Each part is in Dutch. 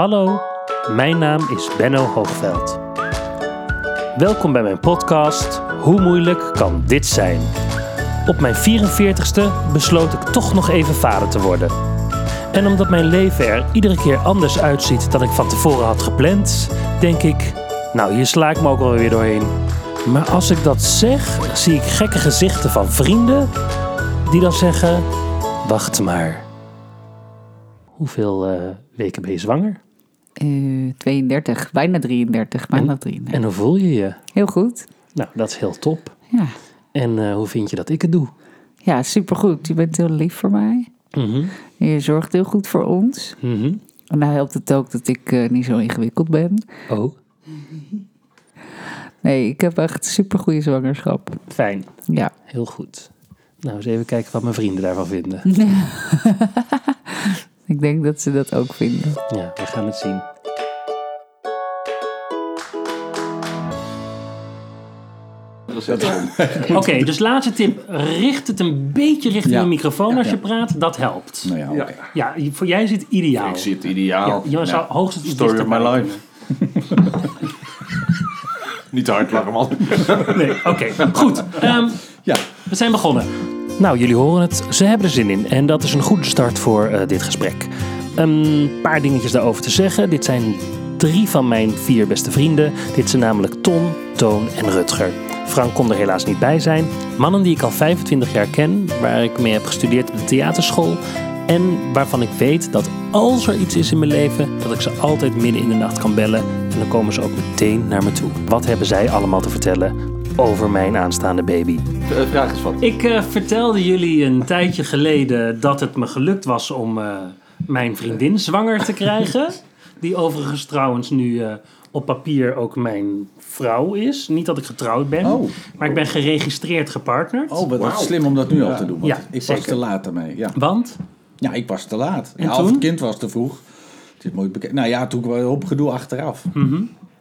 Hallo, mijn naam is Benno Hoogveld. Welkom bij mijn podcast Hoe moeilijk kan dit zijn? Op mijn 44ste besloot ik toch nog even vader te worden. En omdat mijn leven er iedere keer anders uitziet dan ik van tevoren had gepland, denk ik, nou hier sla ik me ook wel weer doorheen. Maar als ik dat zeg, zie ik gekke gezichten van vrienden die dan zeggen, wacht maar. Hoeveel eh, weken ben je zwanger? Eh 32, bijna 33, bijna 33. En hoe voel je je? Heel goed. Nou, dat is heel top. Ja. En eh, hoe vind je dat ik het doe? ja, supergoed. Je bent heel lief voor mij. Mhm, je zorgt heel goed voor ons. mhm. En nou helpt het ook dat ik eh, niet zo ingewikkeld ben. Oh, Nee, ik heb echt een supergoeie zwangerschap. fijn. Ja. Heel goed. Nou, eens even kijken wat mijn vrienden daarvan vinden. Ik denk dat ze dat ook vinden. Ja, we gaan het zien. Oké, dus laatste tip. Richt het een beetje richting Ja. de microfoon als Ja, je praat. Dat helpt. Nou ja, oké. Ja. Voor jij zit ideaal. Ik zit ideaal. Ja, je zou hoogstens iets Story of my life. Niet te hard lachen, man. Nee, oké. Goed. Ehm, Ja. We zijn begonnen. Nou, jullie horen het. Ze hebben er zin in. En dat is een goede start voor eh, dit gesprek. Een paar dingetjes daarover te zeggen. Dit zijn drie van mijn vier beste vrienden. Dit zijn namelijk Ton, Toon en Rutger. Frank kon er helaas niet bij zijn. Mannen die ik al 25 jaar ken, waar ik mee heb gestudeerd op de theaterschool. En waarvan ik weet dat als er iets is in mijn leven, dat ik ze altijd midden in de nacht kan bellen. En dan komen ze ook meteen naar me toe. Wat hebben zij allemaal te vertellen over mijn aanstaande baby? Eh, Vraag eens wat. Ik eh, vertelde jullie een tijdje geleden dat het me gelukt was om eh, mijn vriendin zwanger te krijgen. Die overigens trouwens nu eh, op papier ook mijn vrouw is. Niet dat ik getrouwd ben, Oh. maar ik ben geregistreerd gepartnerd. Oh, wat slim om dat nu al te doen. Want Ja, ik was zeker. te laat ermee. Ja. Want? ja, ik was te laat. En ja, toen? Of het kind was te vroeg. Het is mooi bekend. Nou ja, toen was op gedoe achteraf.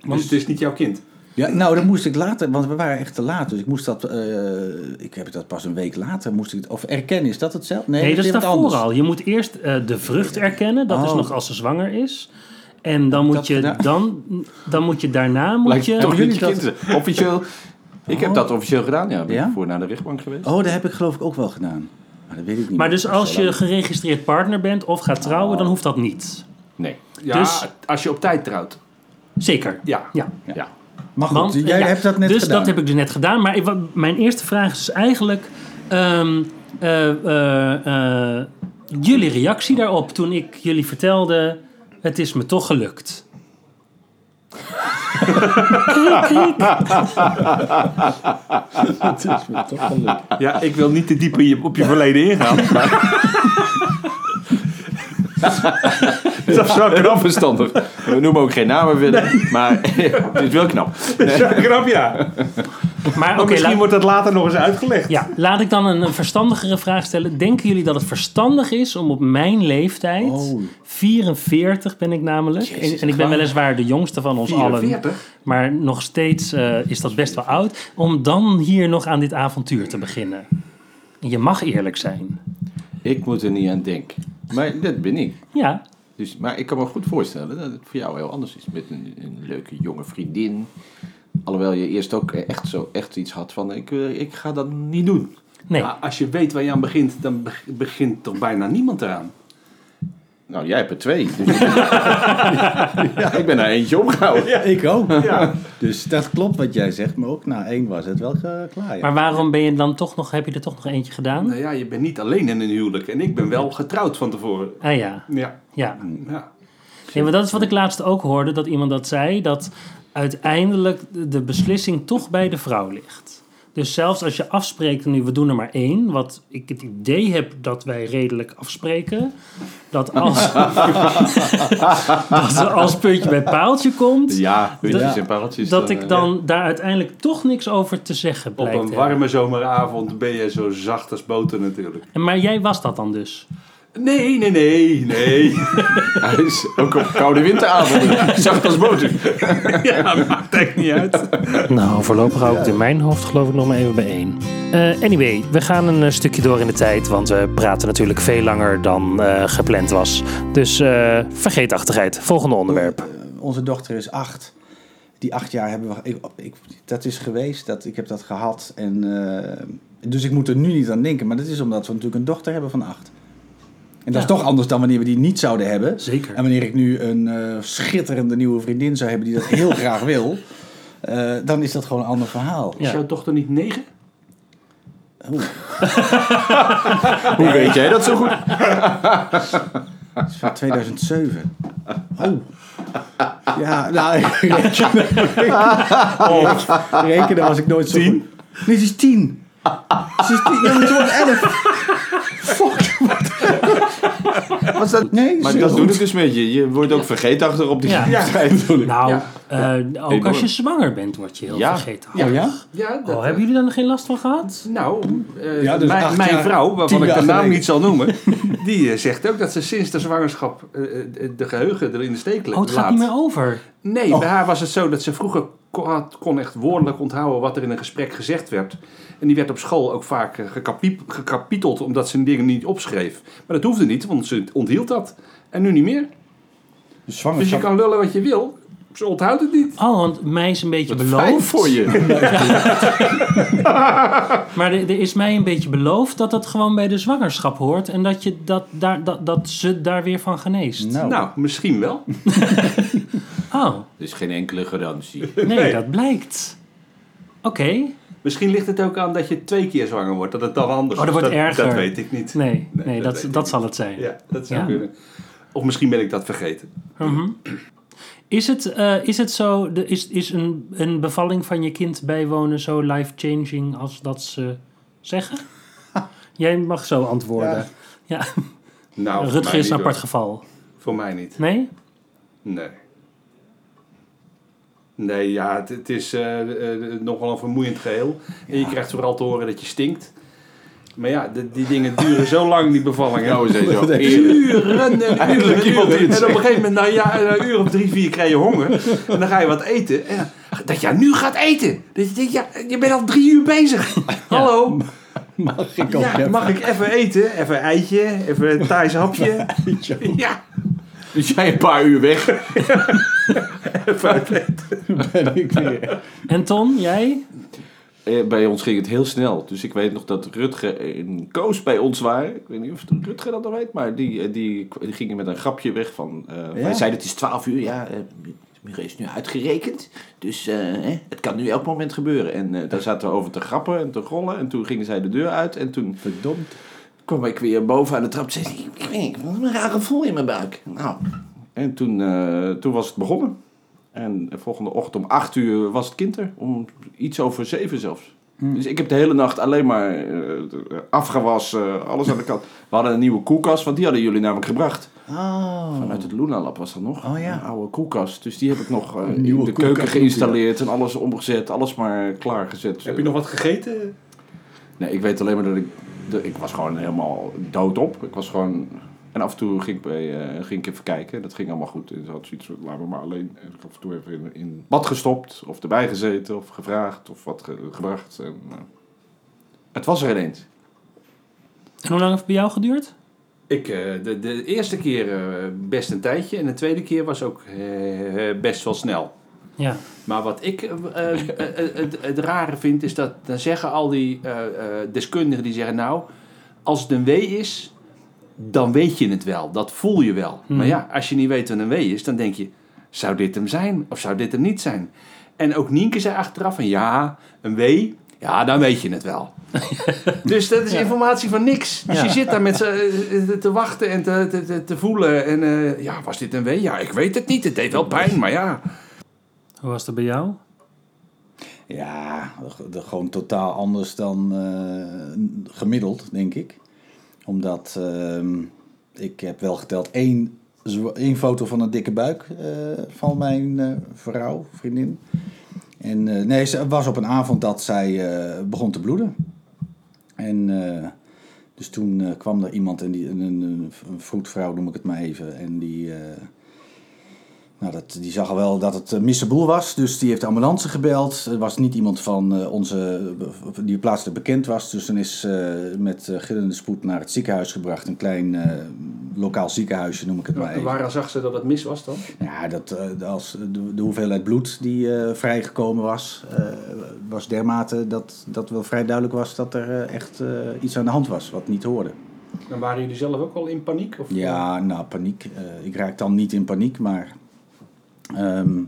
Dus het is niet jouw kind. Ja, nou, dan moest ik later, want we waren echt te laat. Dus ik moest dat, eh, ik heb dat pas een week later, moest ik, of erkennen, is dat hetzelfde? Nee, dat is daarvoor al. Je moet eerst eh, de vrucht erkennen. Dat is Oh. nog als ze zwanger is. En dan moet, dat je, dan, dan moet je daarna... Moet Lijkt je, toch jullie dat-. Officieel. Ik heb Oh. dat officieel gedaan, ja. Ben Ja? ik voor naar de rechtbank geweest. Oh, dat heb ik geloof ik ook wel gedaan. Maar dat weet ik niet maar dus Dat als je lang. geregistreerd partner bent of gaat trouwen, dan hoeft dat niet. Nee. Ja, Dus- als je op tijd trouwt. Zeker. Ja. Ja. Ja. Maar goed, Want, jij ja, hebt dat net dus gedaan. dat heb ik dus net gedaan. Maar ik, wat- mijn eerste vraag is dus eigenlijk... ehm, eh, eh, eh, jullie reactie daarop toen ik jullie vertelde... Het is me toch gelukt. Het is me toch gelukt. Ja, ik wil niet te diep op je verleden ingaan. Maar... dat is wel knap verstandig. We noemen ook geen namen verder. Maar het is wel knap. Knap, ja. Maar misschien laat, wordt dat later nog eens uitgelegd. ja, laat ik dan een, een verstandigere vraag stellen. Denken jullie dat het verstandig is om op mijn leeftijd... Oh. 44 ben ik namelijk. Jezus, en, en ik ben waar? weliswaar de jongste van ons allen. 44? Maar nog steeds eh, is dat best wel oud. Om dan hier nog aan dit avontuur te beginnen. Je mag eerlijk zijn. Ik moet er niet aan denken. Maar dat ben ik. Ja, Dus, maar ik kan me goed voorstellen dat het voor jou heel anders is. Met een, een leuke jonge vriendin. Alhoewel je eerst ook echt, zo, echt iets had van... Ik, eh, ik ga dat niet doen. nee. Maar als je weet waar je aan begint, dan beg- begint toch bijna niemand eraan. Nou, jij hebt er twee. Dus ja, ik ben er eentje opgehouden. Ik ook. Ja. Dus dat klopt wat jij zegt, maar ook na één was het wel ge- klaar. Ja. Maar waarom ben je dan toch nog, heb je er toch nog eentje gedaan? Nou ja, je bent niet alleen in een huwelijk. En ik ben wel getrouwd van tevoren. Ah ja, Ja. ja. ja. Nee, maar dat is wat ik laatst ook hoorde, dat iemand dat zei, dat uiteindelijk de- de beslissing toch bij de vrouw ligt. Dus zelfs als je afspreekt, nu we doen er maar één, wat ik het idee heb dat wij redelijk afspreken, dat als, dat als puntje bij paaltje komt, Ja, puntjes Dat- en pareltjes. dat eh, ik dan daar uiteindelijk toch niks over te zeggen Op blijkt een te hebben. warme zomeravond ben je zo zacht als boter natuurlijk. Maar jij was dat dan dus? Nee, nee, nee, nee. Hij is ook op koude winteravonden zacht als boter. ja, maakt echt niet uit. Nou, voorlopig hou ik het in mijn hoofd geloof ik nog maar even bij één. Eh, anyway, we gaan een eh, stukje door in de tijd, want we praten natuurlijk veel langer dan eh, gepland was. Dus eh, vergeetachtigheid, volgende onderwerp. Onze dochter is acht. Die acht jaar hebben we. Ik, ik, dat is geweest, dat, ik heb dat gehad. En, eh, dus ik moet er nu niet aan denken. Maar dat is omdat we natuurlijk een dochter hebben van acht. En dat Ja. is toch anders dan wanneer we die niet zouden hebben. Zeker. En wanneer ik nu een eh, schitterende nieuwe vriendin zou hebben die dat heel graag wil. eh, dan is dat gewoon een ander verhaal. Is Ja. jouw dochter niet negen? Hoe weet jij dat zo goed? Dat is van 2007. Oh. Ja, nou, ik rekenen, oh, rekenen was ik nooit zo Tien? Nee, ze is tien. Ze is tien. Ja, maar ze wordt elf. Fuck. Was dat... Nee, Maar dat is doet het dus met je. Je wordt ook vergeetachtig op die Ja. Nou, Ja. eh, ook als je zwanger bent, word je heel Ja. vergeten. Oh ja? Ja, Oh, hebben jullie daar nog geen last van gehad? Nou, eh, Ja, dus mijn, vrouw, waarvan ik de naam niet zal noemen, die eh, zegt ook dat ze sinds de zwangerschap de geheugen er in de steek Oh, het gaat laat. niet meer over. Nee, Oh. bij haar was het zo dat ze vroeger kon echt woordelijk onthouden wat er in een gesprek gezegd werd. En die werd op school ook vaak eh, gekapie- gekapiteld omdat ze dingen niet opschreef. Maar dat hoefde niet, want ze onthield dat. En nu niet meer. De Dus je zwangerschap. kan lullen wat je wil, ze onthoudt het niet. Oh, want mij is een beetje Fijn beloofd. voor je. Maar er, er is mij een beetje beloofd dat dat gewoon bij de zwangerschap hoort. En dat, je dat, daar, dat, dat ze daar weer van geneest. Nou, Nou, misschien wel. Oh, Er is geen enkele garantie. nee, dat blijkt. Oké. Misschien ligt het ook aan dat je twee keer zwanger wordt, dat het dan anders Oh, dat is. wordt erger. Dat weet ik niet. Nee, nee, Nee, dat dat, dat, zal het zijn. Ja, dat zou Ja. kunnen. Of misschien ben ik dat vergeten. Mhm. Is het, eh, is het zo, de, is, is een, een bevalling van je kind bijwonen zo life-changing als dat ze zeggen? Jij mag zo antwoorden. Ja, Nou, Rutger is een apart hoor. geval. Voor mij niet. Nee? Nee. Nee, ja, het, het is eh, eh, nogal een vermoeiend geheel. En je krijgt vooral te horen dat je stinkt. Maar ja, de- die dingen duren zo lang, die bevallingen. Nou, zo. Uren en uren en uren. op een gegeven moment, nou ja, een uur of drie, vier krijg je honger. En dan ga je wat eten. En dat je nu gaat eten. Dat je denkt, ja, je bent al drie uur bezig. Hallo. mag ik ook Ja, even? mag ik even eten? Even een eitje, even een Thais hapje. Ja, Dus jij een paar uur weg. ben ik weer. En Ton, jij? Eh, Bij ons ging het heel snel. Dus ik weet nog dat Rutger en Koos bij ons waren. Ik weet niet of Rutger dat nog weet, maar die, eh, die, die gingen met een grapje weg van... eh, Wij zeiden het is 12 uur, ja, Mireille is nu uitgerekend. Dus eh, hè, het kan nu elk moment gebeuren. En eh, daar zaten we over te grappen en te rollen. En toen gingen zij de deur uit en toen Verdomd. kwam ik weer boven aan de trap. Zei ik, ik weet niet, ik heb een raar gevoel in mijn buik. Nou, en toen, eh, toen was het begonnen. En de volgende ochtend om 8 uur was het kind er. Om iets over 7 zelfs. Dus ik heb de hele nacht alleen maar eh, afgewassen, alles aan de kant. We hadden een nieuwe koelkast, want die hadden jullie namelijk gebracht. Oh. Vanuit het Luna Lab was dat nog. Oh ja. Een oude koelkast. Dus die heb ik nog eh, in de koelkast keuken geïnstalleerd en alles omgezet. Alles maar klaargezet. Heb je nog wat gegeten? Nee, ik weet alleen maar dat ik... dat- ik was gewoon helemaal doodop. Ik was gewoon... En af en toe ging ik, bij, eh, ging ik even kijken. Dat ging allemaal goed. En ze had zoiets van, laten we maar alleen. En ik af en toe even in, in bad gestopt. Of erbij gezeten. Of gevraagd. Of wat ge- gebracht. En, eh, het was er ineens. En hoe lang heeft het bij jou geduurd? Ik, eh, de, de eerste keer eh, best een tijdje. En de tweede keer was ook best wel snel. Ja. Maar wat ik het, het rare vind, is dat dan zeggen al die eh, eh, deskundigen die zeggen, nou, als het een W is, dan weet je het wel. Dat voel je wel. Maar ja, als je niet weet wat een W is, dan denk je, zou dit hem zijn of zou dit hem niet zijn? En ook Nienke zei achteraf van, ja, een W, ja, dan weet je het wel. dus dat is informatie van niks. Dus Ja. je zit daar met z'n- eh, te wachten en te, te, te, te voelen. En eh, ja, was dit een W? Ja, ik weet het niet. Het deed wel pijn, maar ja. Hoe was het bij jou? Ja, gewoon totaal anders dan eh, gemiddeld, denk ik. Omdat ehm, ik heb wel geteld één, één foto van een dikke buik eh, van mijn eh, vrouw, vriendin. En eh, nee, ze was op een avond dat zij begon te bloeden. En Dus toen kwam er iemand, en die, een, een, vroedvrouw noem ik het maar even, en die, nou, dat, die zag al wel dat het uh, missenboel was. Dus die heeft de ambulance gebeld. Er was niet iemand van eh, onze, die plaatselijk bekend was. Dus dan is eh, met uh, gillende spoed naar het ziekenhuis gebracht. Een klein eh, lokaal ziekenhuisje noem ik het maar En even. waar zag ze dat het mis was dan? Ja, dat, eh, als de, de hoeveelheid bloed die eh, vrijgekomen was, eh, was dermate dat, dat wel vrij duidelijk was dat er eh, echt eh, iets aan de hand was wat niet hoorde. En waren jullie zelf ook al in paniek? Of, Ja, nou, paniek. Eh, ik raak dan niet in paniek, maar ehm,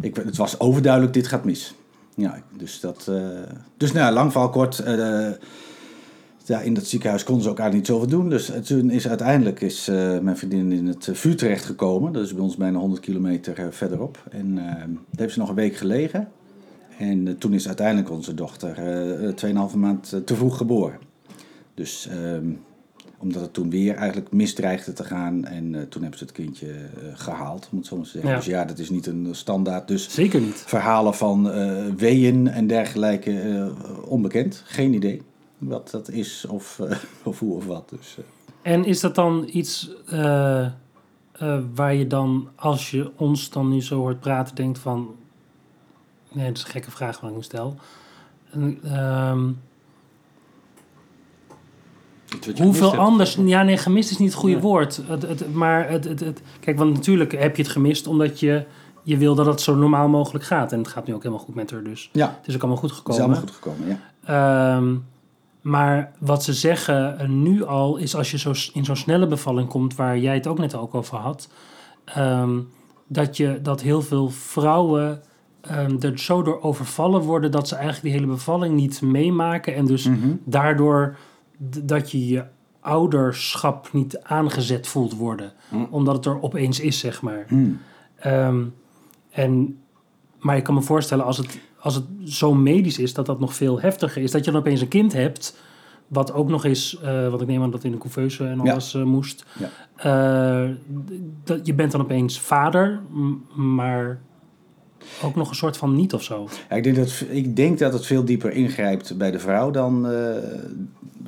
ik, het was overduidelijk, dit gaat mis. Ja, dus dat... eh, dus nou, ja, lang verhaal kort. eh, ja, in dat ziekenhuis konden ze ook eigenlijk niet zoveel doen. Dus toen is uiteindelijk is, eh, mijn vriendin in het vuur terechtgekomen. Dat is bij ons bijna 100 kilometer verderop. En daar heeft ze nog een week gelegen. En toen is uiteindelijk onze dochter eh 2,5 maand te vroeg geboren. Dus ehm, omdat het toen weer eigenlijk misdreigde te gaan. En eh, toen hebben ze het kindje eh, gehaald, zo maar te zeggen. Ja. Dus ja, dat is niet een standaard. Dus Zeker niet. verhalen van eh weeën en dergelijke eh, onbekend. Geen idee wat dat is of, eh, of hoe of wat. Dus, eh. En is dat dan iets eh, eh, waar je dan, als je ons dan nu zo hoort praten, denkt van... Nee, dat is een gekke vraag wat ik me stel ehm, Iets wat je hoeveel anders... Ja, nee, gemist is niet het goede woord. Het, het, maar het, het, het, kijk, want natuurlijk heb je het gemist omdat je, je wil dat het zo normaal mogelijk gaat. En het gaat nu ook helemaal goed met haar, dus ja, het is ook allemaal goed het is gekomen. allemaal goed gekomen. Ja. Ehm, maar wat ze zeggen nu al is als je zo in zo'n snelle bevalling komt, waar jij het ook net ook over had, ehm, dat, je, dat heel veel vrouwen ehm, er zo door overvallen worden dat ze eigenlijk die hele bevalling niet meemaken en dus Mhm. daardoor dat je je ouderschap niet aangezet voelt worden, Hm. omdat het er opeens is, zeg maar. Hmm. Ehm, en, maar ik kan me voorstellen als het, als het zo medisch is, dat dat nog veel heftiger is. Dat je dan opeens een kind hebt, wat ook nog eens, eh wat ik neem aan dat in de couveuse en Ja. alles eh, moest. Ja. Eh, dat, je bent dan opeens vader, maar ook nog een soort van niet of zo. Ja, ik, denk dat, ik denk dat het veel dieper ingrijpt bij de vrouw dan, eh,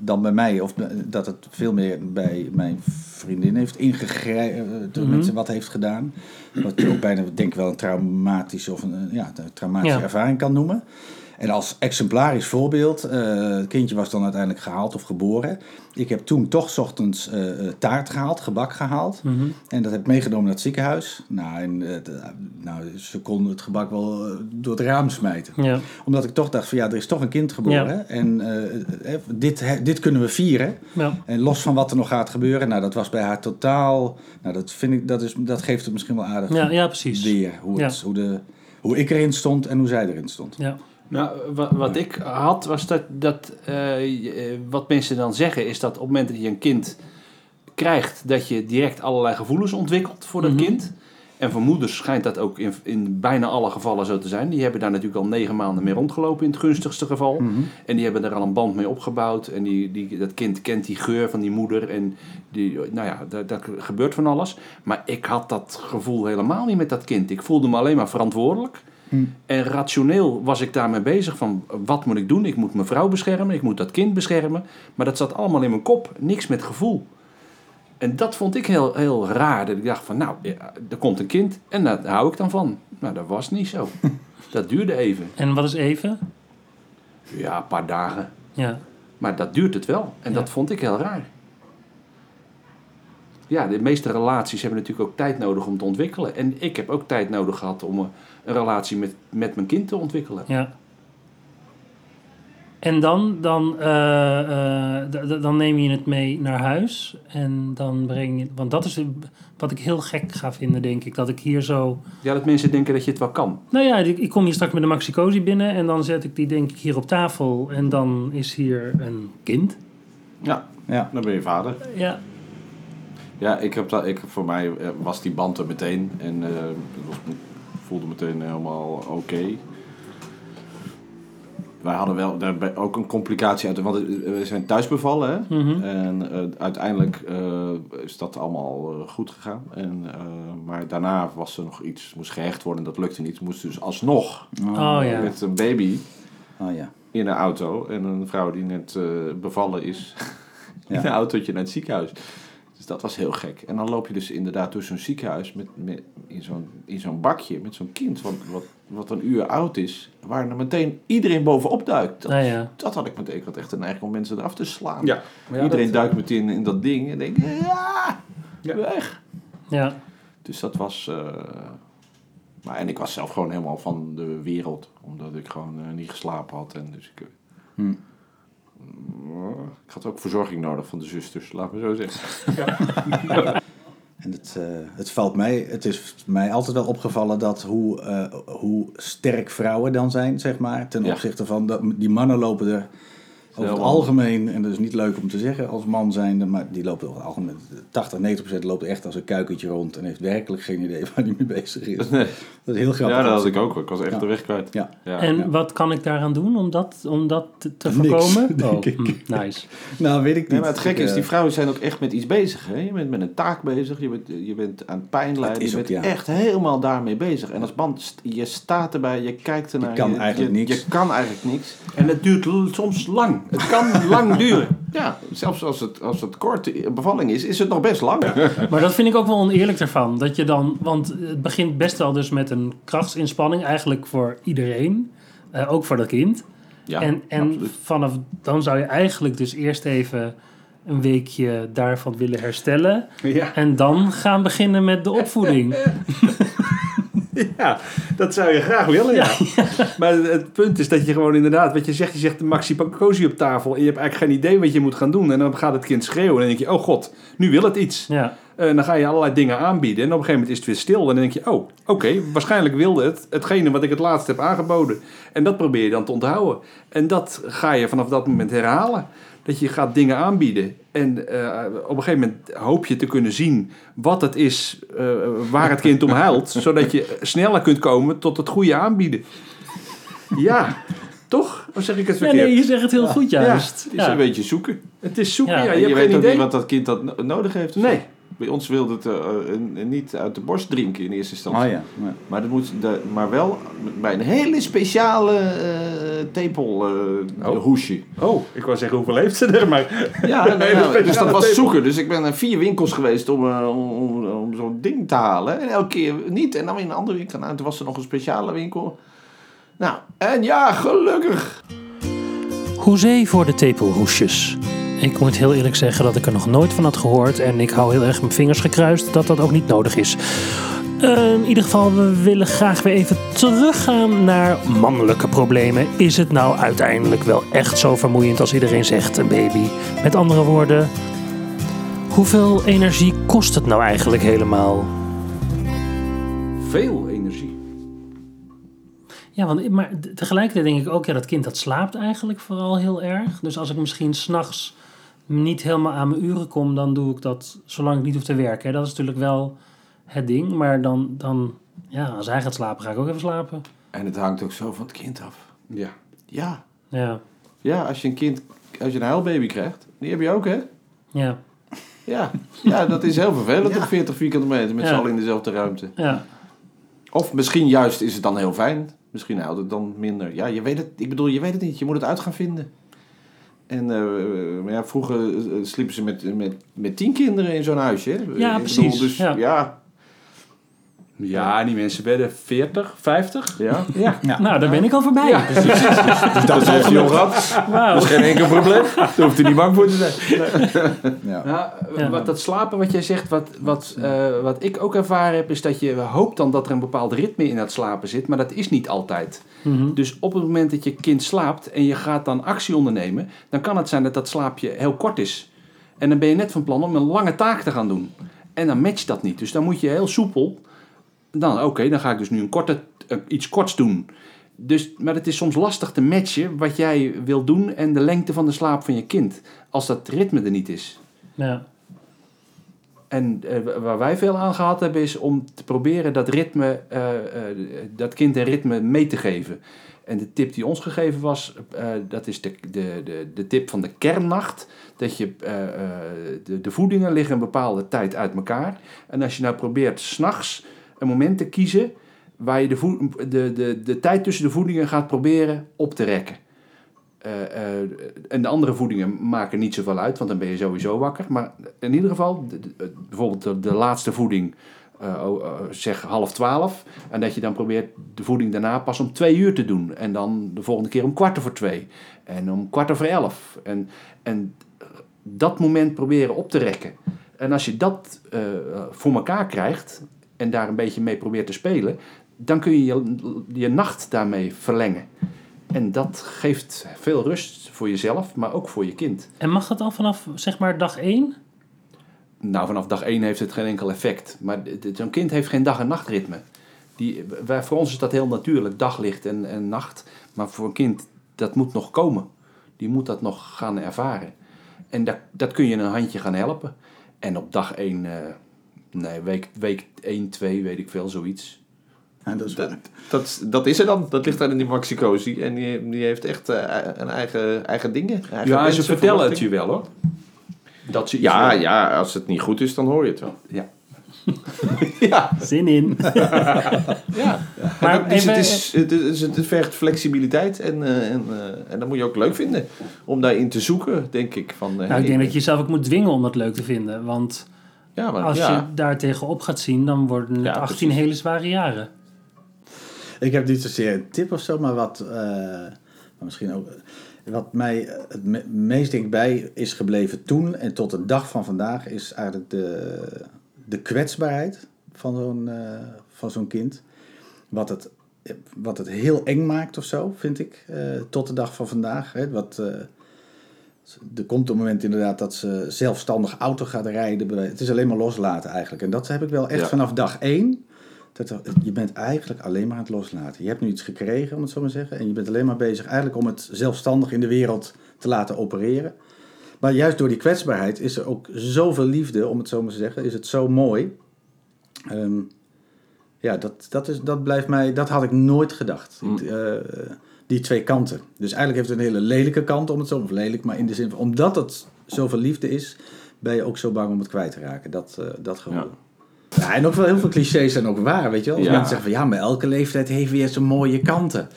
dan bij mij. Of dat het veel meer bij mijn vriendin heeft ingegrepen, Mhm. met wat heeft gedaan. Wat je ook bijna, denk ik wel, een traumatische of een, eh, ja, een traumatische Ja. ervaring kan noemen. En als exemplarisch voorbeeld, eh, het kindje was dan uiteindelijk gehaald of geboren. Ik heb toen toch ochtends eh, eh, taart gehaald, gebak gehaald. Mhm. En dat heb ik meegenomen naar het ziekenhuis. Nou, en, nou ze konden het gebak wel door het raam smijten. Ja, Omdat ik toch dacht van ja, er is toch een kind geboren. En dit, dit kunnen we vieren. ja. En los van wat er nog gaat gebeuren. Nou, dat was bij haar totaal... Nou, dat, vind ik, dat, is, dat geeft het misschien wel aardig ja, ja precies. weer. Hoe, het, hoe, de, hoe ik erin stond en hoe zij erin stond. Ja. Nou, wat, wat ik had was dat, dat eh, eh, wat mensen dan zeggen is dat op het moment dat je een kind krijgt, dat je direct allerlei gevoelens ontwikkelt voor dat Mhm. kind. En voor moeders schijnt dat ook in, in bijna alle gevallen zo te zijn. Die hebben daar natuurlijk al negen maanden mee rondgelopen in het gunstigste geval. Mhm. En die hebben er al een band mee opgebouwd. En die, die, dat kind kent die geur van die moeder. En die, nou ja, daar, daar gebeurt van alles. Maar ik had dat gevoel helemaal niet met dat kind. Ik voelde me alleen maar verantwoordelijk. Hm. En rationeel was ik daarmee bezig van wat moet ik doen? Ik moet mijn vrouw beschermen, ik moet dat kind beschermen. Maar dat zat allemaal in mijn kop, niks met gevoel. En dat vond ik heel, heel raar. Dat ik dacht van nou, er komt een kind en daar hou ik dan van. Nou, dat was niet zo. dat duurde even. En wat is even? Ja, een paar dagen. Ja. Maar dat duurt het wel. En Ja. dat vond ik heel raar. Ja, de meeste relaties hebben natuurlijk ook tijd nodig om te ontwikkelen. En ik heb ook tijd nodig gehad om een, relatie met, met mijn kind te ontwikkelen. Ja. En dan, dan, eh, eh, dan neem je het mee naar huis. En dan breng je. Want dat is wat ik heel gek ga vinden, denk ik. Dat ik hier zo. Ja, dat mensen denken dat je het wel kan. Nou ja, ik, ik kom hier straks met een Maxicosi binnen. En dan zet ik die, denk ik, hier op tafel. En dan is hier een kind. Ja, Ja. dan ben je vader. Ja. Ja, ik heb dat, ik, voor mij eh, was die band er meteen. En eh, ik was, voelde meteen helemaal oké. Wij hadden wel daarbij ook een complicatie uit. Want we zijn thuis bevallen. Hè? Mhm. En eh, uiteindelijk eh, is dat allemaal eh, goed gegaan. En, eh, maar daarna was er nog iets, moest gehecht worden. Dat lukte niet. Moest dus alsnog Oh ja. met een baby Oh ja. in een auto. En een vrouw die net eh, bevallen is. Ja. in een autootje naar het ziekenhuis. Dat was heel gek. En dan loop je dus inderdaad door zo'n ziekenhuis met, met, in zo'n in zo'n bakje met zo'n kind wat, wat, wat een uur oud is, waar er meteen iedereen bovenop duikt. Dat, Nou ja. dat had ik meteen. Ik had echt een neiging om mensen eraf te slaan. Ja. Maar ja, Iedereen dat- duikt meteen in dat ding en denkt, ja, Ja. weg. Ja. Dus dat was. eh, maar, en ik was zelf gewoon helemaal van de wereld, omdat ik gewoon eh, niet geslapen had. En dus ik, eh, Hm. Ik had ook verzorging nodig van de zusters, laat me zo zeggen. En het, eh, het valt mij, het is mij altijd wel opgevallen dat hoe, eh, hoe sterk vrouwen dan zijn, zeg maar. Ten Ja. opzichte van, dat, die mannen lopen er over het algemeen, en dat is niet leuk om te zeggen als man zijnde, maar die lopen over het algemeen, 80, 90 procent loopt echt als een kuikentje rond en heeft werkelijk geen idee waar hij mee bezig is. Nee. Dat is heel grappig. Ja, dat had ik ook. Ik was echt Ja. de weg kwijt. Ja. Ja. En ja. wat kan ik daaraan doen om dat, om dat te, Niks, voorkomen? denk oh, ik. hm, nice. Nou, weet ik niet. Nee, maar het gekke is, die eh, vrouwen zijn ook echt met iets bezig. Hè? Je bent met een taak bezig, je bent, je bent aan pijn lijden. is Je ook, bent ja. echt helemaal daarmee bezig. En als man, je staat erbij, je kijkt ernaar. Je kan eigenlijk niks. Je kan eigenlijk niks. En het duurt soms lang. Het kan lang duren. Ja, zelfs als het, als het kort bevalling is, is het nog best lang. Maar dat vind ik ook wel oneerlijk ervan. Dat je dan, want het begint best wel dus met een krachtsinspanning, eigenlijk voor iedereen. eh, ook voor dat kind. Ja, en en absoluut. vanaf dan zou je eigenlijk dus eerst even een weekje daarvan willen herstellen. Ja. En dan gaan beginnen met de opvoeding. Ja, dat zou je graag willen, ja. Maar het, punt is dat je gewoon inderdaad, wat je zegt, je zegt de maxi cozy op tafel en je hebt eigenlijk geen idee wat je moet gaan doen. En dan gaat het kind schreeuwen en dan denk je, oh god, nu wil het iets. Ja, En dan ga je allerlei dingen aanbieden en op een gegeven moment is het weer stil. En dan denk je, oh, oké, waarschijnlijk wilde het hetgene wat ik het laatst heb aangeboden. En dat probeer je dan te onthouden. En dat ga je vanaf dat moment herhalen. Dat je gaat dingen aanbieden. En eh, op een gegeven moment hoop je te kunnen zien wat het is eh, waar het kind om huilt. zodat je sneller kunt komen tot het goede aanbieden. Ja, toch? Of zeg ik het verkeerd? nee, je zegt het heel goed juist. Het is Ja. een beetje zoeken. Het is zoeken, Ja. je, je, hebt weet geen ook idee. niet wat dat kind dat no- nodig heeft. Nee. zo. Bij ons wilde het eh, eh, niet uit de borst drinken in eerste instantie. Oh ja. ja. Maar, dat moet, de, maar wel bij een hele speciale eh tepel eh, Oh. hoesje. Oh, ik wou zeggen, hoeveel heeft ze er? Maar Ja, nou, dus dat was tepel. zoeken. Dus ik ben naar vier winkels geweest om, om, om, om zo'n ding te halen. En elke keer niet. En dan weer in een andere winkel. Nou, toen was er nog een speciale winkel. Nou, en ja, gelukkig. Hoezee voor de tepelhoesjes. Ik moet heel eerlijk zeggen dat ik er nog nooit van had gehoord. En ik hou heel erg mijn vingers gekruist dat dat ook niet nodig is. Eh, in ieder geval, we willen graag weer even teruggaan naar mannelijke problemen. Is het nou uiteindelijk wel echt zo vermoeiend als iedereen zegt, een baby? Met andere woorden, hoeveel energie kost het nou eigenlijk helemaal? veel energie. Ja, want, maar tegelijkertijd denk ik ook, ja, dat kind dat slaapt eigenlijk vooral heel erg. Dus als ik misschien s'nachts niet helemaal aan mijn uren kom, dan doe ik dat zolang ik niet hoef te werken. hè. Dat is natuurlijk wel het ding. Maar dan, dan, ja, als hij gaat slapen, ga ik ook even slapen. En het hangt ook zo van het kind af. Ja. Ja. Ja, Ja, als je een kind, als je een huilbaby krijgt. Die heb je ook, hè? ja, Ja. Ja, dat is heel vervelend op 40 vierkante meter met Ja. z'n allen in dezelfde ruimte. ja. Of misschien juist is het dan heel fijn. Misschien huilt het dan minder. Ja, je weet het. Ik bedoel, je weet het niet. Je moet het uit gaan vinden. En eh, maar ja, vroeger eh, sliepen ze met, met, met tien kinderen in zo'n huisje. Bedoel, precies. dus Ja. ja. Ja, die mensen werden 40, 50. ja. Ja. Nou, daar ben ik al voorbij. Ja. dat heeft hij al gehad. Wauw. Dat is geen enkel probleem. Daar hoeft hij niet bang voor te zijn. Ja. Nou, Ja. wat dat slapen wat jij zegt, wat, wat, eh, wat ik ook ervaren heb, is dat je hoopt dan dat er een bepaald ritme in dat slapen zit, maar dat is niet altijd. Mhm. Dus op het moment dat je kind slaapt en je gaat dan actie ondernemen, dan kan het zijn dat dat slaapje heel kort is. En dan ben je net van plan om een lange taak te gaan doen. En dan matcht dat niet. Dus dan moet je heel soepel. Dan, oké, dan ga ik dus nu een korte, eh, iets korts doen. Dus, maar het is soms lastig te matchen wat jij wil doen en de lengte van de slaap van je kind. Als dat ritme er niet is. Ja. En eh, waar wij veel aan gehad hebben is om te proberen dat ritme, eh, dat kind een ritme mee te geven. En de tip die ons gegeven was, dat is de, de, de, de tip van de kernnacht. Dat je, de, de voedingen liggen een bepaalde tijd uit elkaar. En als je nou probeert s'nachts een moment te kiezen waar je de, de, de, de tijd tussen de voedingen gaat proberen op te rekken. Eh, eh, en de andere voedingen maken niet zoveel uit, want dan ben je sowieso wakker. Maar in ieder geval, de- bijvoorbeeld de, laatste voeding, eh, oh, eh, zeg half twaalf. En dat je dan probeert de voeding daarna pas om twee uur te doen. En dan de volgende keer om kwart over twee. En om kwart over elf. En, en dat moment proberen op te rekken. En als je dat eh, voor elkaar krijgt en daar een beetje mee probeert te spelen, dan kun je je, je nacht daarmee verlengen. En dat geeft veel rust voor jezelf, maar ook voor je kind. En mag dat dan vanaf zeg maar dag 1? Nou, vanaf dag één heeft het geen enkel effect. Maar zo'n kind heeft geen dag- en nachtritme. Die, wij, voor ons is dat heel natuurlijk, daglicht en, en nacht. Maar voor een kind, dat moet nog komen. Die moet dat nog gaan ervaren. En dat, dat kun je een handje gaan helpen. En op dag één, eh, nee, week, week 1, 2, weet ik veel, zoiets. Ja, dat is Dat, dat, dat is er dan. Dat ligt daar in die maxicosi. En die, die heeft echt eh, een eigen, eigen dingen. Eigen Ja, ze vertellen het je wel hoor. Dat ze Ja, ja, als het niet goed is, dan hoor je het wel. ja. Ja, Zin in. ja. Maar Maar dus even- het, is, het, is, het vergt flexibiliteit en, eh, en, eh, en dat moet je ook leuk vinden. Om daarin te zoeken, denk ik. Van, eh, Nou, ik hey, denk dat je jezelf ook moet dwingen om dat leuk te vinden. Want ja, maar, als ja. je daar tegenop gaat zien, dan worden het Ja, 18 precies. hele zware jaren. Ik heb niet zozeer een tip of zo, maar wat eh, maar misschien ook. Wat mij het me- meest dichtbij is gebleven toen en tot de dag van vandaag is eigenlijk de, de kwetsbaarheid van zo'n eh, van zo'n kind. Wat het, wat het heel eng maakt of zo, vind ik, eh, tot de dag van vandaag. Hè. Wat, eh, er komt een moment inderdaad dat ze zelfstandig auto gaat rijden. Het is alleen maar loslaten eigenlijk. En dat heb ik wel echt Ja. vanaf dag één. Dat er- je bent eigenlijk alleen maar aan het loslaten. Je hebt nu iets gekregen, om het zo maar te zeggen. En je bent alleen maar bezig eigenlijk om het zelfstandig in de wereld te laten opereren. Maar juist door die kwetsbaarheid is er ook zoveel liefde, om het zo maar te zeggen. Is het zo mooi. Ehm, ja, dat, dat, is, dat blijft mij... Dat had ik nooit gedacht. Mm. Ik, eh, die twee kanten. Dus eigenlijk heeft het een hele lelijke kant, om het zo... Of lelijk, maar in de zin van... Omdat het zoveel liefde is, ben je ook zo bang om het kwijt te raken. Dat, eh, dat gevoel. Ja. Ja, en ook wel heel veel clichés zijn ook waar, weet je wel. Als Ja. mensen zeggen van ja, maar elke leeftijd heeft weer zijn mooie kanten.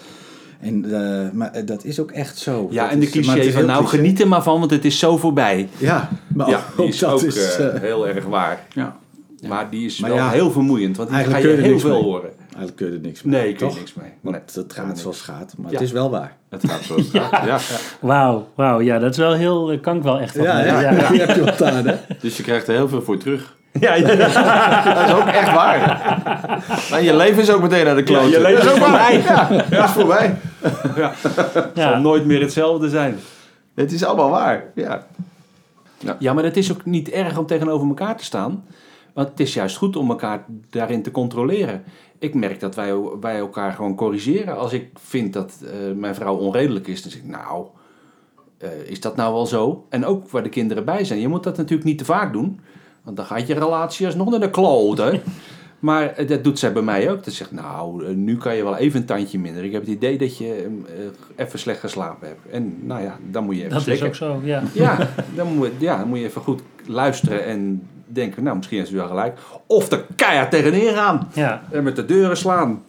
En, eh, maar eh, dat is ook echt zo. Ja, Dat en de is- cliché van nou cliché. geniet er maar van, want het is zo voorbij. Ja, maar ja, ook, is dat ook is... heel erg waar. Ja. Maar die is Maar wel ja, heel vermoeiend, want die ga eigenlijk je kun je er heel niks veel mee. horen. eigenlijk kun je er niks mee. Nee, ik weet toch? niks mee. Want Nee. het gaat zoals het gaat, maar Ja. het is wel waar. Het gaat zo. ja. Ja. Wauw, wauw. Ja, dat is wel heel... eh, Kan ik wel echt wat Ja, ja, ja. je aan, hè? Dus je krijgt er heel veel voor terug. Ja, ja, ja. Dat is ook echt waar. Maar je leven is ook meteen naar de klote. Ja, je leven is ook voorbij. waar. Ja, dat is voorbij. Het Ja. zal nooit meer hetzelfde zijn. Het is allemaal waar. Ja. Ja, maar het is ook niet erg om tegenover elkaar te staan. Want het is juist goed om elkaar daarin te controleren. Ik merk dat wij, wij elkaar gewoon corrigeren. Als ik vind dat eh, mijn vrouw onredelijk is, dan zeg ik, nou, eh, is dat nou wel zo? En ook waar de kinderen bij zijn. Je moet dat natuurlijk niet te vaak doen. Want dan gaat je relatie alsnog naar de klote. Maar eh, dat doet zij bij mij ook. Dat zegt, nou, nu kan je wel even een tandje minder. Ik heb het idee dat je eh, even slecht geslapen hebt. En nou ja, dan moet je even Dat is ook zo, ja. Ja, dan moet, ja, dan moet je even goed luisteren en denken, nou, misschien heeft ze wel gelijk. Of er keihard tegenin gaan Ja, en met de deuren slaan.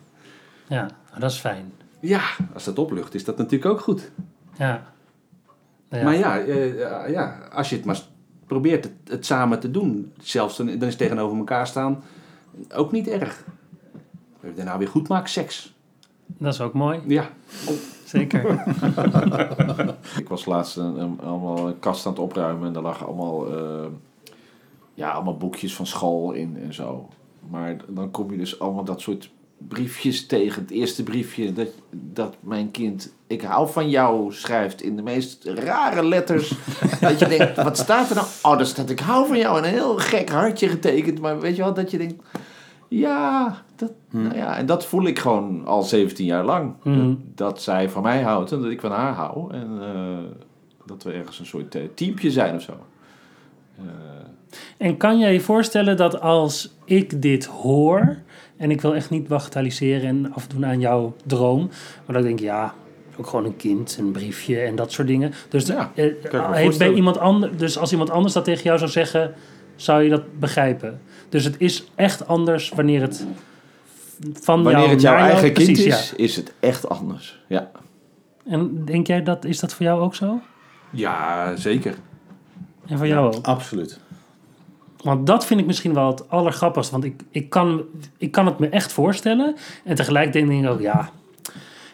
ja. Dat is fijn. Ja, als dat oplucht, is dat natuurlijk ook goed. Ja. Ja. Maar ja, eh, ja, als je het maar probeert het, het samen te doen, zelfs dan, dan is tegenover elkaar staan ook niet erg. Daarna weer goed maken seks. Dat is ook mooi, Ja, zeker. Ik was laatst een, een- allemaal een kast aan het opruimen en daar lagen allemaal, eh, ja, allemaal boekjes van school in en zo. Maar dan kom je dus allemaal dat soort briefjes tegen. Het eerste briefje dat, dat mijn kind ik hou van jou schrijft in de meest rare letters. dat je denkt, wat staat er nou? Oh, daar staat ik hou van jou en een heel gek hartje getekend. Maar weet je wel, dat je denkt, ja, dat, nou ja. En dat voel ik gewoon al 17 jaar lang. Mhm. Dat, dat zij van mij houdt en dat ik van haar hou. En eh, dat we ergens een soort eh, teampje zijn of zo. Eh, En kan jij je voorstellen dat als ik dit hoor, en ik wil echt niet bagatelliseren en afdoen aan jouw droom, maar dat ik denk, ja, ook gewoon een kind, een briefje en dat soort dingen. Dus Ja, eh, me heeft bij voorstellen. iemand anders, dus als iemand anders dat tegen jou zou zeggen, zou je dat begrijpen. Dus het is echt anders wanneer het van wanneer jou het jouw jou- eigen kind precies, is, is het echt anders. Ja. En denk jij dat, is dat voor jou ook zo? Ja, zeker. En voor jou ook? Absoluut. Want dat vind ik misschien wel het allergrappigste. Want ik, ik, kan, ik kan het me echt voorstellen. En tegelijk denk ik ook, ja...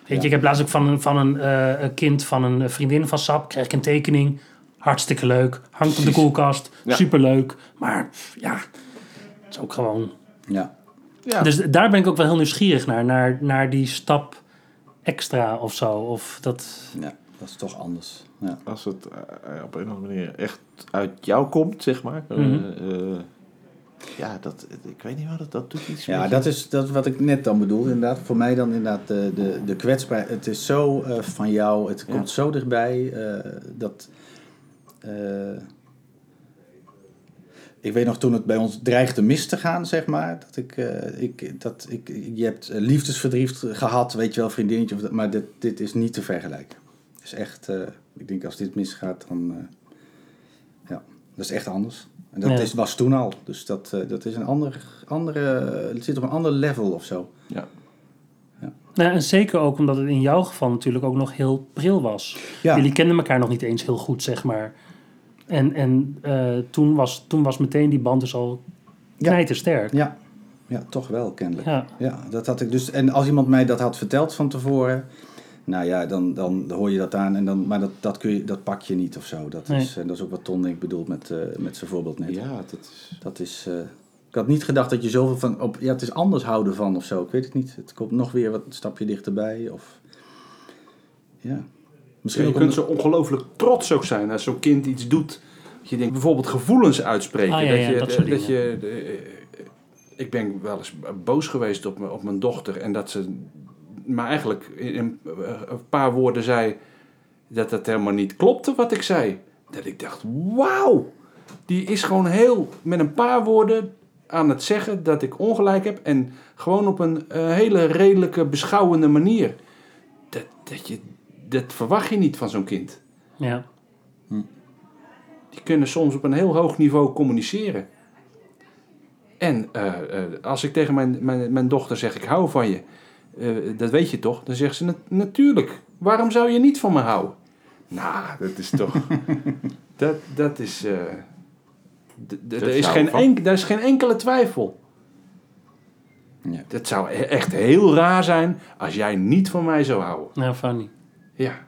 Weet je, Ja. ik heb laatst ook van een, van een, eh, een kind van een vriendin van SAP... kreeg ik een tekening. Hartstikke leuk. Hangt op de koelkast. Ja. Superleuk. Maar ja, het is ook gewoon... Ja. Ja. Dus daar ben ik ook wel heel nieuwsgierig naar. Naar, naar die stap extra of zo. Of dat... ja, dat is toch anders. Ja. Als het eh, op een of andere manier echt uit jou komt, zeg maar. eh, Mhm. eh, ja, dat, ik weet niet wat dat, dat doet iets Ja, dat is, dat wat ik net dan bedoel. Inderdaad, voor mij dan inderdaad de, de, de kwetsbaarheid. Het is zo eh, van jou, het Ja. komt zo dichtbij. eh, dat. eh, ik weet nog toen het bij ons dreigde mis te gaan, zeg maar. Dat ik, eh, ik, dat ik, je hebt eh, liefdesverdriet gehad, weet je wel, vriendinnetje. Maar dit, dit is niet te vergelijken. Is echt, eh, ik denk als dit misgaat, dan. eh, ja, dat is echt anders. En dat Ja. is, was toen al. Dus dat, eh, dat is een ander, andere. Het zit op een ander level of zo. Ja. Nou, en zeker ook omdat het in jouw geval natuurlijk ook nog heel pril was. Ja. Jullie kenden elkaar nog niet eens heel goed, zeg maar. En, en eh, toen, was, toen was meteen die band dus al Ja. knijtersterk. Ja. ja, toch wel kennelijk. Ja. Ja, dat had ik dus. En als iemand mij dat had verteld van tevoren, nou ja, dan, dan hoor je dat aan. En dan, maar dat, dat, kun je, dat pak je niet of zo. Dat, Nee. is, en dat is ook wat Ton denk ik bedoelt met, eh, met zijn voorbeeld net. ja, dat is... Dat is. eh, ik had niet gedacht dat je zoveel van. Op, ja, het is anders houden van of zo. Ik weet het niet. Het komt nog weer wat een stapje dichterbij. Of. Ja. Misschien je ook kunt zo ongelooflijk trots ook zijn als zo'n kind iets doet. Dat je denkt, bijvoorbeeld gevoelens uitspreken. Ah, ja, dat ja, je, dat soort dat je, eh, ik ben wel eens boos geweest op, mijn- op mijn dochter. En dat ze maar eigenlijk in een, een paar woorden zei dat het helemaal niet klopte wat ik zei. Dat ik dacht, wauw. Die is gewoon heel, met een paar woorden aan het zeggen dat ik ongelijk heb. En gewoon op een eh, hele redelijke, beschouwende manier. Dat, dat, je, dat verwacht je niet van zo'n kind. Ja. Die kunnen soms op een heel hoog niveau communiceren. En eh, eh, als ik tegen mijn, mijn, mijn dochter zeg, ik hou van je. Eh, dat weet je toch? Dan zegt ze, "Nat- natuurlijk. Waarom zou je niet van me houden? Nou, dat is toch... dat, dat is... eh, d- Dat er, is geen enk, daar is geen enkele twijfel. Ja. Dat zou e- echt heel raar zijn als jij niet van mij zou houden. Nou, funny. Ja.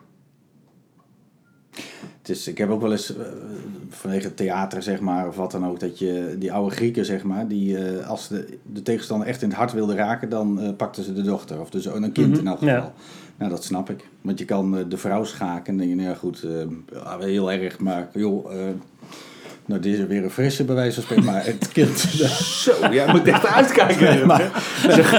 Het is, ik heb ook wel eens eh, vanwege het theater, zeg maar, of wat dan ook, dat je die oude Grieken, zeg maar, die eh, als de, de tegenstander echt in het hart wilden raken, dan eh, pakten ze de dochter. Of dus een kind Mhm, in elk ja. geval. Nou, dat snap ik. Want je kan de vrouw schaken en dan denk je, nou ja, goed, wel heel erg, maar joh, nou, dit is weer een frisse bij wijze van spreken, maar het kind... Zo, jij moet echt uitkijken. Nee, maar-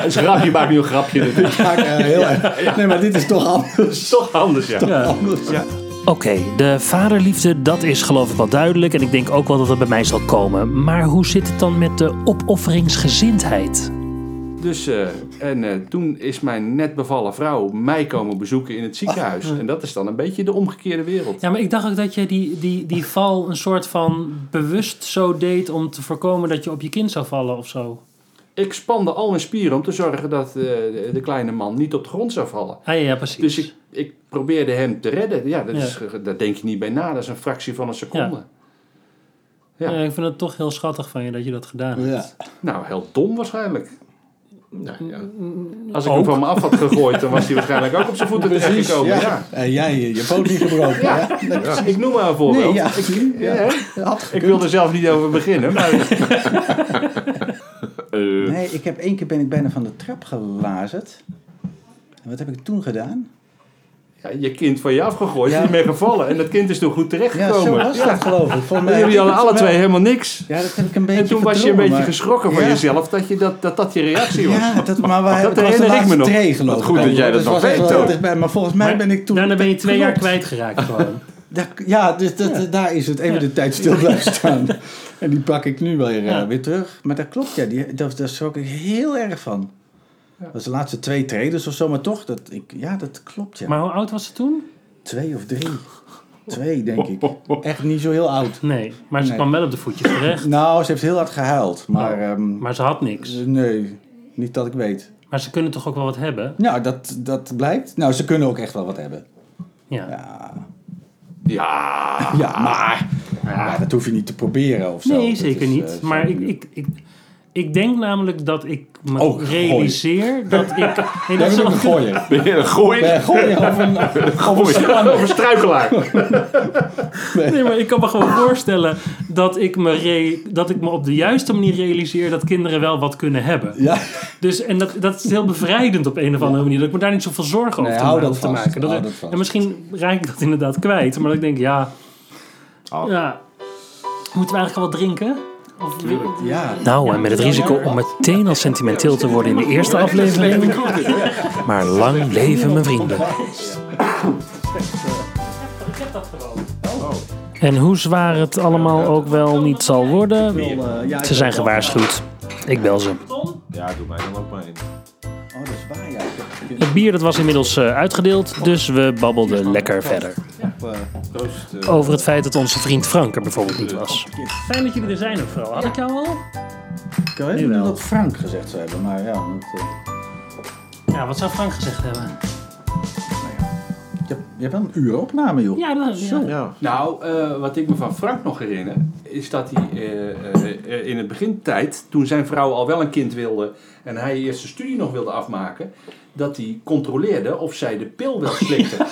een grapje, maakt nu een grapje natuurlijk. heel erg. Nee, maar dit is toch anders. Toch anders, ja. Ja. anders. Ja. Oké, de vaderliefde, dat is geloof ik wel duidelijk. En ik denk ook wel dat het bij mij zal komen. Maar hoe zit het dan met de opofferingsgezindheid? Dus, eh, en eh, toen is mijn net bevallen vrouw mij komen bezoeken in het ziekenhuis. En dat is dan een beetje de omgekeerde wereld. Ja, maar ik dacht ook dat je die, die, die val een soort van bewust zo deed om te voorkomen dat je op je kind zou vallen of zo. Ik spande al mijn spieren om te zorgen dat eh, de, kleine man niet op de grond zou vallen. Ah ja, ja precies. Dus ik, ik probeerde hem te redden. Ja, dat Ja. Is, daar denk je niet bij na. Dat is een fractie van een seconde. Ja. Ja. ik vind het toch heel schattig van je dat je dat gedaan hebt. Ja. Nou, heel dom waarschijnlijk. Nou, ja. Als ik Ook. hem van me af had gegooid, dan was hij waarschijnlijk ook op zijn voeten terechtgekomen. ja. Ja. En jij je je poot niet gebroken. Ja. Ik noem maar een voorbeeld. Nee, ja. Ik? Dat ik wil er zelf niet over beginnen, maar Eh, Nee, ik heb één keer ben ik bijna van de trap gelazerd. En wat heb ik toen gedaan? Ja, je kind van je afgegooid, Ja. niet meer gevallen. En dat kind is toen goed Ja, terechtgekomen. zo was dat geloof ik. Volgens Dan mij jullie alle twee helemaal niks. Ja, dat heb ik een beetje En toen was je een beetje maar- geschrokken van Ja. jezelf dat, je dat, dat dat je reactie was. Ja, dat, maar wij, Dat het was de herinner ik me nog. tree, geloof Wat goed dat jij dat Dus nog weet, wel ook. dichtbij, Maar volgens mij Maar ben ik toen... Daarna ben je twee jaar kwijtgeraakt gewoon. Ja, dus dat, daar is het even Ja. de tijd stil blijven staan. En die pak ik nu wel weer, eh, Ja. weer terug. Maar dat klopt, ja. Die, dat, daar schrok ik heel erg van. Dat was de laatste twee traders of zo, maar toch, dat, ik, ja, dat klopt, ja. Maar hoe oud was ze toen? Twee of drie. Twee, denk ik. Echt niet zo heel oud. Nee, maar ze Nee. kwam wel op de voetjes terecht. Nou, ze heeft heel hard gehuild, maar... Oh, ehm, Maar ze had niks. nee, niet dat ik weet. Maar ze kunnen toch ook wel wat hebben? Nou, dat, dat blijkt. Nou, ze kunnen ook echt wel wat hebben. Ja. Ja, Ja. ja maar ja, dat hoef je niet te proberen of zo. Nee, Dat zeker is, niet. eh, maar ik, ik, ik, ik denk namelijk dat ik me Oh, gooi. realiseer dat ik... Nee, dat is bent ook wel- een gooier. Ben je een gooier? Ben je een gooier of een, of struikelaar. Nee, maar ik kan me gewoon voorstellen dat ik, me re- dat ik me op de juiste manier realiseer dat kinderen wel wat kunnen hebben. Ja, Dus, en dat, dat is heel bevrijdend op een of andere manier. Dat ik me daar niet zoveel zorgen over Nee, te, hou ma- dat hoef te vast. maken. Dat, Hou dat vast. en misschien raak ik dat inderdaad kwijt. Maar dat ik denk, ja, Oh. ja moeten we eigenlijk al wat drinken? Ja. Nou, en met het risico om meteen al sentimenteel te worden in de eerste aflevering. Maar lang leven mijn vrienden. En hoe zwaar het allemaal ook wel niet zal worden, ze zijn gewaarschuwd. Ik bel ze. Ja, doe mij dan ook maar in. Het bier dat was inmiddels eh, uitgedeeld, dus we babbelden lekker verder. Over het feit dat onze vriend Frank er bijvoorbeeld niet was. Fijn dat jullie er zijn ook vooral. Had ik jou al? Ik weet Nu niet dat Frank gezegd zou hebben, maar ja. Dat, eh, Ja, wat zou Frank gezegd hebben? je, hebt, je hebt wel een uur opname, joh. Ja, dat, ja. Ja. Nou, eh, wat ik me van Frank nog herinner, is dat hij eh, eh, eh, in het begintijd, toen zijn vrouw al wel een kind wilde en hij eerst zijn studie nog wilde afmaken, dat hij controleerde of zij de pil wel slikte.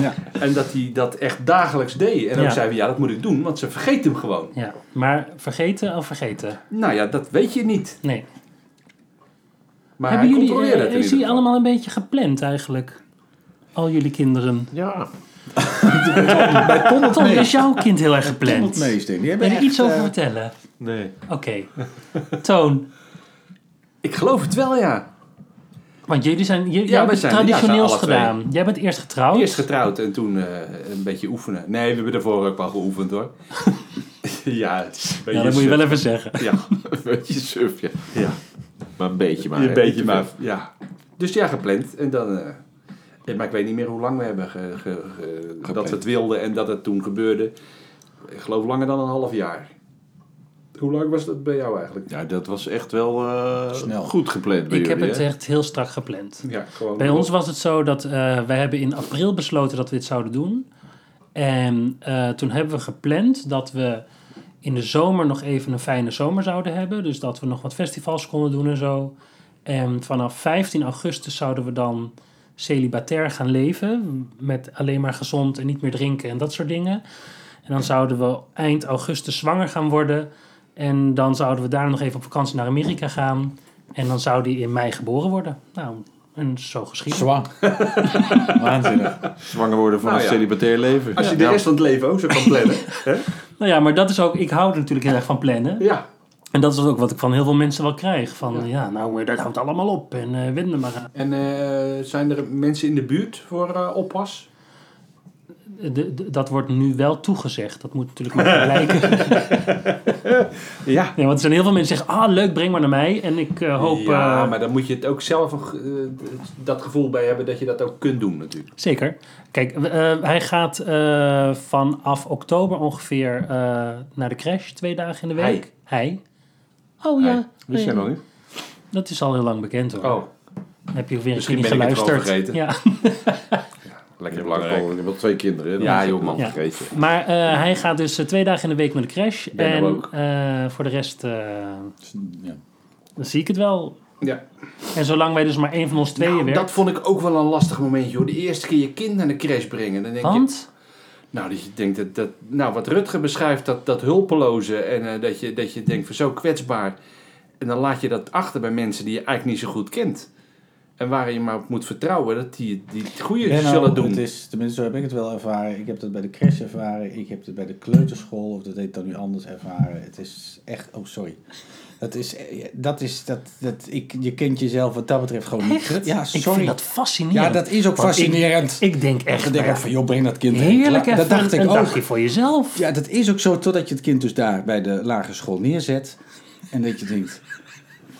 Ja. en dat hij dat echt dagelijks deed. En ook Ja. zei hij, ja, dat moet ik doen, want ze vergeet hem gewoon. ja. Maar vergeten of vergeten? Nou ja, dat weet je niet. Nee. Maar Hebben hij jullie, controleerde eh, het is geval. allemaal een beetje gepland eigenlijk? Al jullie kinderen. Ja. Bij Tom het Tom, is jouw kind heel erg Tom het gepland? meest, denk ik. Die Wil je er iets over eh, vertellen? Nee. Oké. Toon. Ik geloof het wel, ja. Want jullie zijn, jullie Ja, jij hebt wij het zijn- ja, traditioneels zijn alle twee. gedaan. Jij bent eerst getrouwd. Eerst getrouwd en toen eh, een beetje oefenen. Nee, we hebben ervoor ook wel geoefend hoor. ja, het is een beetje ja, dat moet je wel even zeggen. Ja, Een beetje suf, ja. ja. Maar een beetje maar. een hè. beetje maar. veel. Ja. Dus ja, gepland. En dan... eh, ja, maar ik weet niet meer hoe lang we hebben ge, ge- ge- dat we het wilden en dat het toen gebeurde. Ik geloof langer dan een half jaar. Hoe lang was dat bij jou eigenlijk? Ja, dat was echt wel eh, Snel. goed gepland bij Ik heb het hè? echt heel strak gepland. Ja, gewoon. Bij ons was het zo dat eh, wij hebben in april besloten dat we dit zouden doen. En eh, toen hebben we gepland dat we in de zomer nog even een fijne zomer zouden hebben. Dus dat we nog wat festivals konden doen en zo. En vanaf 15 augustus zouden we dan celibatair gaan leven. Met alleen maar gezond en niet meer drinken en dat soort dingen. En dan zouden we eind augustus zwanger gaan worden. En dan zouden we daar nog even op vakantie naar Amerika gaan. En dan zou die in mei geboren worden. Nou, en zo geschieden. Zwaar. Waanzinnig. Zwanger worden van Nou een ja. celibatair leven. Als je de rest van het leven ook zo kan plannen. hè? Nou ja, maar dat is ook... Ik hou er natuurlijk heel erg van plannen. Ja. En dat is ook wat ik van heel veel mensen wel krijg. Van, ja, Ja. nou, eh, dat houdt allemaal op. En eh wend er maar aan. En eh, zijn er mensen in de buurt voor eh, oppas? De- de- dat wordt nu wel toegezegd. Dat moet natuurlijk maar blijken. Ja. ja, want er zijn heel veel mensen die zeggen... Ah, leuk, breng maar naar mij. En ik eh, hoop... ja, eh, maar dan moet je het ook zelf eh, dat gevoel bij hebben dat je dat ook kunt doen natuurlijk. Zeker. Kijk, hij gaat vanaf oktober ongeveer naar de crash. Twee dagen in de Hij. week. Hij. Oh ja. Wist jij nog niet? Dat is al heel lang bekend hoor. Oh, Dan heb je weer een Misschien niet geluisterd. Ja. Je lekker hebt, belangrijk. al, je hebt al twee kinderen, hè? Dan Ja, je joh, man. Ja. vergeten. Maar eh, hij gaat dus eh, twee dagen in de week naar de crash. Ben er en ook. eh, voor de rest, eh, Ja. dan zie ik het wel. Ja. En zolang wij dus maar één van ons tweeën Nou, dat vond ik ook wel een lastig momentje hoor. De eerste keer je kind naar de crash brengen. Dan denk je, Want, nou, dat je denkt dat, dat, nou, wat Rutger beschrijft, dat, dat hulpeloze en eh, dat, je, dat je denkt van zo kwetsbaar. En dan laat je dat achter bij mensen die je eigenlijk niet zo goed kent. En waar je maar op moet vertrouwen dat die, die het goede zullen doen. Het is, tenminste, zo heb ik het wel ervaren. Ik heb het bij de crash ervaren. Ik heb het bij de kleuterschool, of dat heet dan nu anders, ervaren. Het is echt... Oh, sorry. Het is... Dat is... Dat, dat, ik, je kent jezelf wat dat betreft gewoon niet. echt? Ja, ik sorry. vind dat fascinerend. ja, dat is ook Want ik- fascinerend. Ik denk echt, Ik denk nou, van, joh, breng dat kind heen. heerlijk even Dat dacht ik een ook. dagje voor jezelf. Ja, dat is ook zo totdat je het kind dus daar bij de lagere school neerzet. En dat je denkt,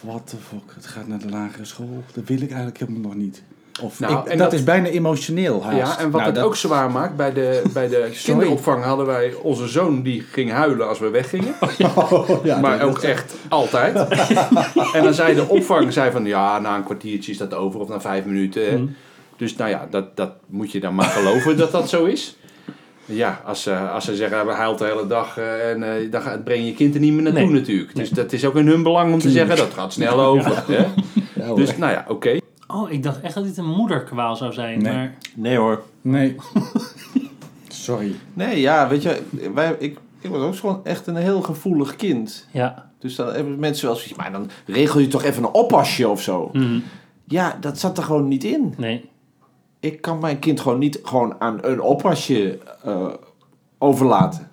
what the fuck, het gaat naar de lagere school. Dat wil ik eigenlijk helemaal nog niet. Of Nou, ik- en dat, dat- is bijna emotioneel haast. Ja, en wat Nou, het dat- ook zwaar maakt, bij de, bij de kinderopvang hadden wij onze zoon die ging huilen als we weggingen. Oh, ja, maar ook echt altijd. en dan zei de opvang zei van ja, na een kwartiertje is dat over of na vijf minuten. Mm. Dus nou ja, dat, dat moet je dan maar geloven dat dat zo is. Ja, als ze, als ze zeggen, we huilt de hele dag eh, en eh, dan ga- breng je kind er niet meer naartoe Nee. natuurlijk. Dus dat is ook in hun belang om te zeggen, dat gaat snel over. Hè? Ja, hoor. Dus nou ja, oké. Oh, ik dacht echt dat dit een moederkwaal zou zijn. Nee. Maar Nee hoor. Nee. Sorry. Nee, ja, weet je, wij, ik, ik was ook gewoon echt een heel gevoelig kind. ja. Dus dan hebben mensen wel zoiets, maar dan regel je toch even een oppasje of zo. Mhm. Ja, dat zat er gewoon niet in. Nee. Ik kan mijn kind gewoon niet gewoon aan een oppasje eh, overlaten.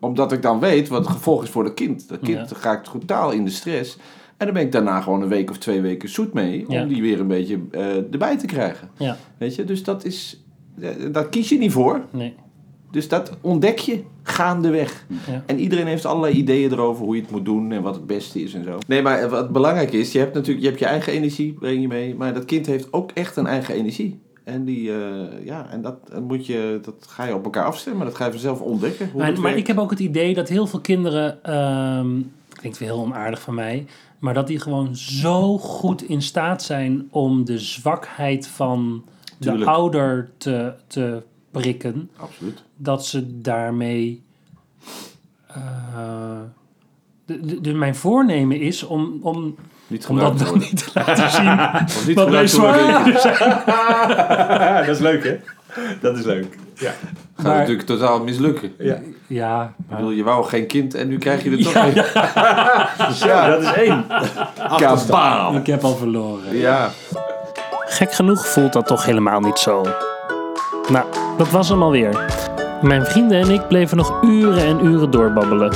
Omdat ik dan weet wat het gevolg is voor het kind. Dat kind Ja. raakt totaal in de stress. En dan ben ik daarna gewoon een week of twee weken zoet mee. Om Ja. die weer een beetje eh, erbij te krijgen. Ja. Weet je, dus dat is... eh, Daar kies je niet voor. Nee. Dus dat ontdek je gaandeweg. Ja. En iedereen heeft allerlei ideeën erover hoe je het moet doen en wat het beste is en zo. Nee, maar wat belangrijk is, je hebt natuurlijk je, hebt je eigen energie, breng je mee. Maar dat kind heeft ook echt een eigen energie. En, die, eh, ja, en dat, moet je, dat ga je op elkaar afstemmen. Dat ga je vanzelf ontdekken. Hoe Maar, maar ik heb ook het idee dat heel veel kinderen, ehm klinkt weer heel onaardig van mij, maar dat die gewoon zo goed in staat zijn om de zwakheid van de Tuurlijk. ouder te, te prikken, Absoluut. dat ze daarmee. eh, de, de, de- mijn voornemen is om, om, Niet om dat te dan worden. niet te laten zien. Of niet Wat zwaar dat is leuk hè? Dat is leuk. Ja. Gaat Maar- natuurlijk totaal mislukken. Ja. Ja, Ik bedoel, je wou geen kind en nu krijg je er toch Ja, een. Ja, dat is één. kabaal. ik heb al verloren. Ja. Gek genoeg voelt dat toch helemaal niet zo. Nou, dat was hem alweer. Mijn vrienden en ik bleven nog uren en uren doorbabbelen.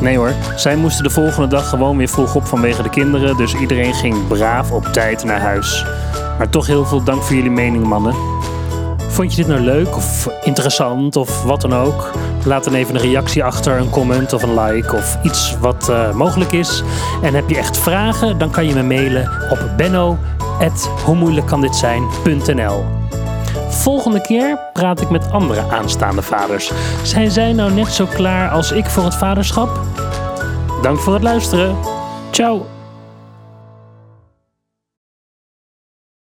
Nee hoor, zij moesten de volgende dag gewoon weer vroeg op vanwege de kinderen, dus iedereen ging braaf op tijd naar huis. Maar toch heel veel dank voor jullie mening, mannen. Vond je dit nou leuk of interessant of wat dan ook? Laat dan even een reactie achter, een comment of een like of iets wat eh, mogelijk is. En heb je echt vragen, dan kan je me mailen op benno.hoemoeilijkkanditzijn.nl Volgende keer praat ik met andere aanstaande vaders. Zijn zij nou net zo klaar als ik voor het vaderschap? Dank voor het luisteren. Ciao!